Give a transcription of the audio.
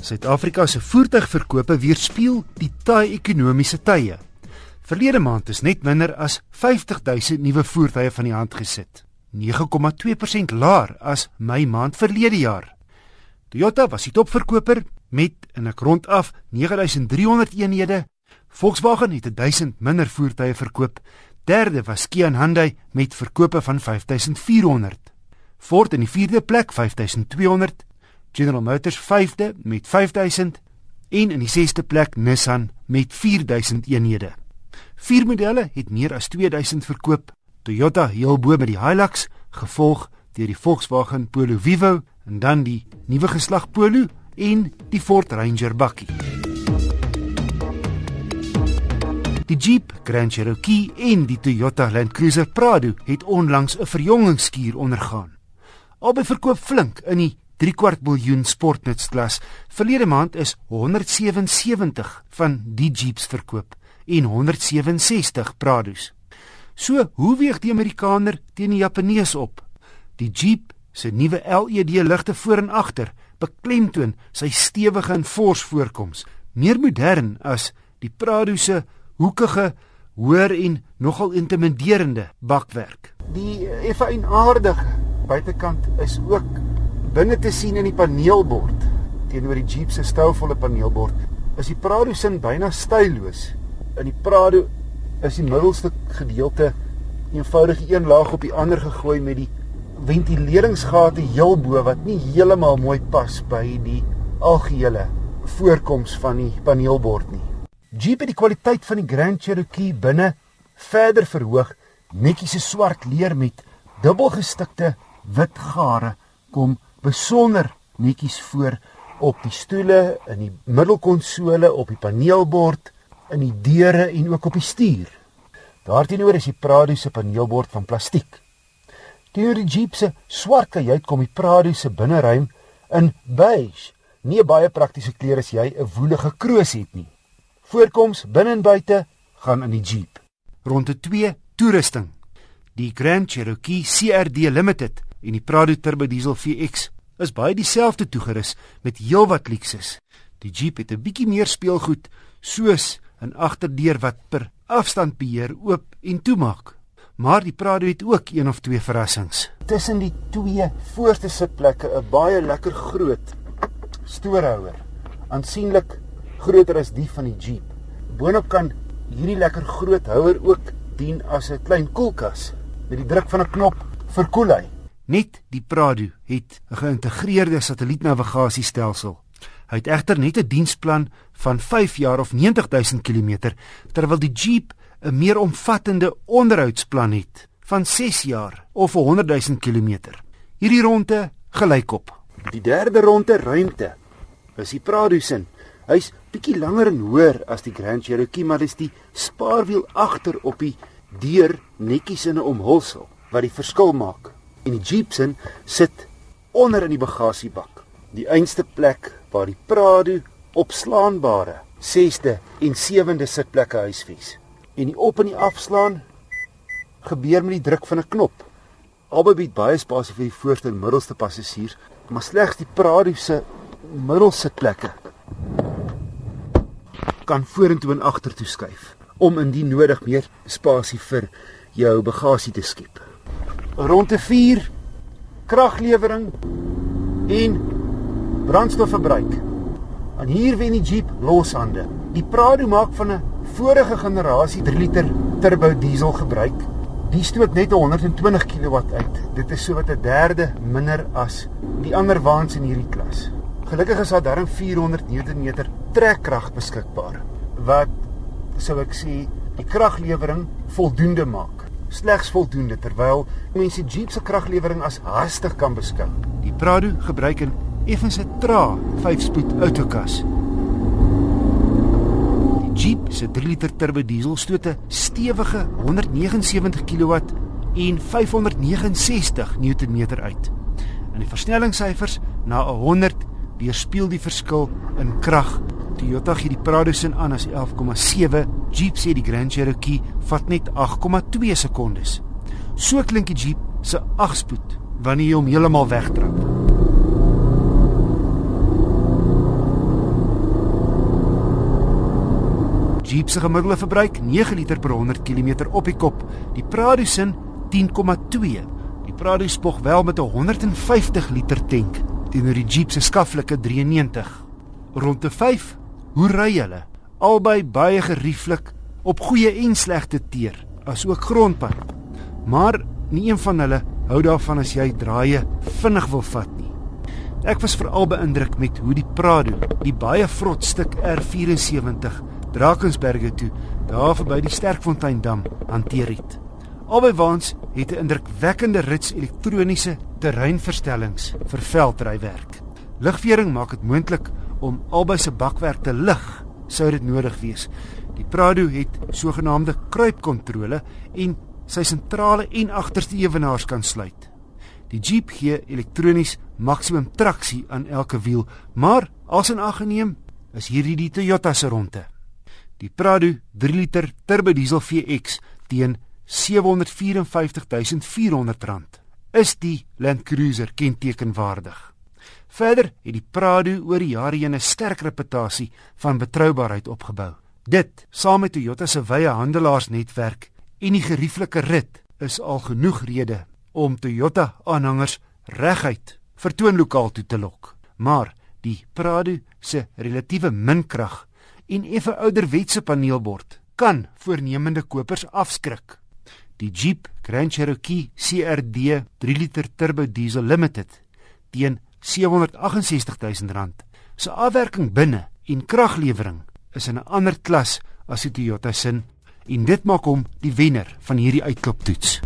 Suid-Afrika se voertuigverkope weerspieël die taai ekonomiese tye. Verlede maand is net minder as 50 000 nuwe voertuie van die hand gesit, 9,2% laer as Mei maand verlede jaar. Toyota was die topverkoper met in 'n rondaf 9300 eenhede. Volkswagen het 1000 minder voertuie verkoop. Derde was Kia en Hyundai met verkope van 5400. Ford in die 4de plek 5200 General Motors 5de met 5000 en in die 6ste plek Nissan met 4000 eenhede. Vier modelle het meer as 2000 verkoop. Toyota heel bo met die Hilux, gevolg deur die Volkswagen Polo Vivo en dan die nuwe geslag Polo en die Ford Ranger bakkie. Die Jeep Grand Cherokee en die Toyota Land Cruiser Prado het onlangs 'n verjongingskuur ondergaan. Albei verkoop flink in die 3 kwart miljoen sportnutsklas. Verlede maand is 177 van die Jeeps verkoop en 167 Prados. So, hoe weeg die Amerikaner teen die Japanees op? Die Jeep se nuwe LED ligte voor en agter beklemtoon sy stewige en fors voorkoms, meer modern as die Prado se hoekige, hoër en nogal intimiderende bakwerk. Die F1 aardige buitekant is ook binne te sien in die paneelbord teenoor die Jeep se stylvolle paneelbord is die Prado sin byna styloos. In die Prado is die middelste gedeelte eenvoudig een laag op die ander gegooi met die ventileringsgate heel bo wat nie heeltemal mooi pas by die algehele voorkoms van die paneelbord nie. Jeep het die kwaliteit van die Grand Cherokee binne verder verhoog. Netjies se swart leer met dubbelgestikte wit gare kom besonder netjies voor op die stoele, in die middelkonsole, op die paneelbord, in die deure en ook op die stuur. Daarteenoor is die Prado se paneelbord van plastiek. Teenoor die Jeep se swart kajuit kom die Prado se binneruim in beige. Nie baie praktiese kleur as jy 'n woelige kroos het nie. Voorkoms binne en buite gaan in die Jeep. Ronde 2 toerusting. Die Grand Cherokee CRD Limited en die Prado Turbo Diesel VX is baie dieselfde toegerus met heelwat luksus. Die Jeep het 'n bietjie meer speelgoed soos 'n agterdeur wat per afstand beheer oop en toemaak. Maar die Prado het ook een of twee verrassings. Tussen die twee voorste sitplekke 'n baie lekker groot stoorhouer, aansienlik groter as die van die Jeep. Boonop kan hierdie lekker groot houer ook dien as 'n klein koelkas met die druk van 'n knop vir koelheid. Net die Prado het 'n geïntegreerde satellietnavigasiestelsel. Hy het egter net 'n diensplan van 5 jaar of 90000 km, terwyl die Jeep 'n meer omvattende onderhoudsplan het van 6 jaar of 100000 km. Hierdie ronde gelykop. Die derde ronde ruimte is die Prado se. Hy's bietjie langer en hoër as die Grand Cherokee, maar dis die spaarwiel agter op die deur netjies in 'n omhulsel wat die verskil maak en die Jeep se sit onder in die bagasiebak. Die einste plek waar die Prado opslaanbare 6de en 7de sitplekke huisves. En die op en die afslaan gebeur met die druk van 'n knop. Albei bied baie spasie vir die voorste en middelste passasiers, maar slegs die Prado se middelsitplekke kan vorentoe en agtertoe skuif om indien nodig meer spasie vir jou bagasie te skep ronde 4 kraglewering en brandstofverbruik. En hier wen die Jeep loshande. Die Prado maak van 'n vorige generasie 3 liter turbo diesel gebruik. Die stoot net 120 kW uit. Dit is so wat 'n derde minder as die ander waans in hierdie klas. Gelukkig is daar darm 400 Nm trekkrag beskikbaar wat sou ek sê die kraglewering voldoende maak slegs voldoende terwyl mense Jeep se kraglewering as hastig kan beskou. Die Prado gebruik 'n effens 'n tra 5-spoed outokas. Die Jeep se 3 liter turbo diesel stoot 'n stewige 179 kW en 569 Nm uit. In die versnellingssyfers na 100 weerspieël die verskil in krag Toyota gee die Prado sin aan as 11,7, Jeep sê die Grand Cherokee vat net 8,2 sekondes. So klink die Jeep se agspoed wanneer jy hom heeltemal wegtrap. Jeep se gemiddelde verbruik 9 liter per 100 km op die kop. Die Prado sin 10,2. Die Prado spog wel met 'n 150 liter tank teenoor die Jeep se skaflike 93. Rond te 5, hoe ry hulle? Albei baie gerieflik op goeie en slegte teer, asook grondpad. Maar nie een van hulle hou daarvan as jy draaie vinnig wil vat nie. Ek was veral beïndruk met hoe die Prado, die baie vrot stuk R74 Drakensberge toe, daar verby die Sterkfonteindam hanteer het. Albei waans het 'n indrukwekkende rits elektroniese terreinverstellings vir veldrywerk. Ligvering maak dit moontlik om albei se bakwerk te lig sou dit nodig wees. Die Prado het sogenaamde kruipkontrole en sy sentrale en agterste ewenaars kan sluit. Die Jeep gee elektronies maksimum traksie aan elke wiel, maar as in ag geneem is hierdie die Toyota se ronde. Die Prado 3 liter turbo diesel VX teen R754400 is die Land Cruiser kentekenwaardig. Verder het die Prado oor die jare heen 'n sterk reputasie van betroubaarheid opgebou. Dit, saam met Toyota se wye handelaarsnetwerk en die gerieflike rit, is al genoeg rede om Toyota aanhangers reguit vertoon lokaal toe te lok. Maar die Prado se relatiewe min krag en effe ouderwetse paneelbord kan voornemende kopers afskrik. Die Jeep Grand Cherokee CRD 3 liter turbo diesel limited teen R768 000 se afwerking binne en kraglewering is in 'n ander klas as die Toyota sin en dit maak hom die wenner van hierdie uitkloptoets.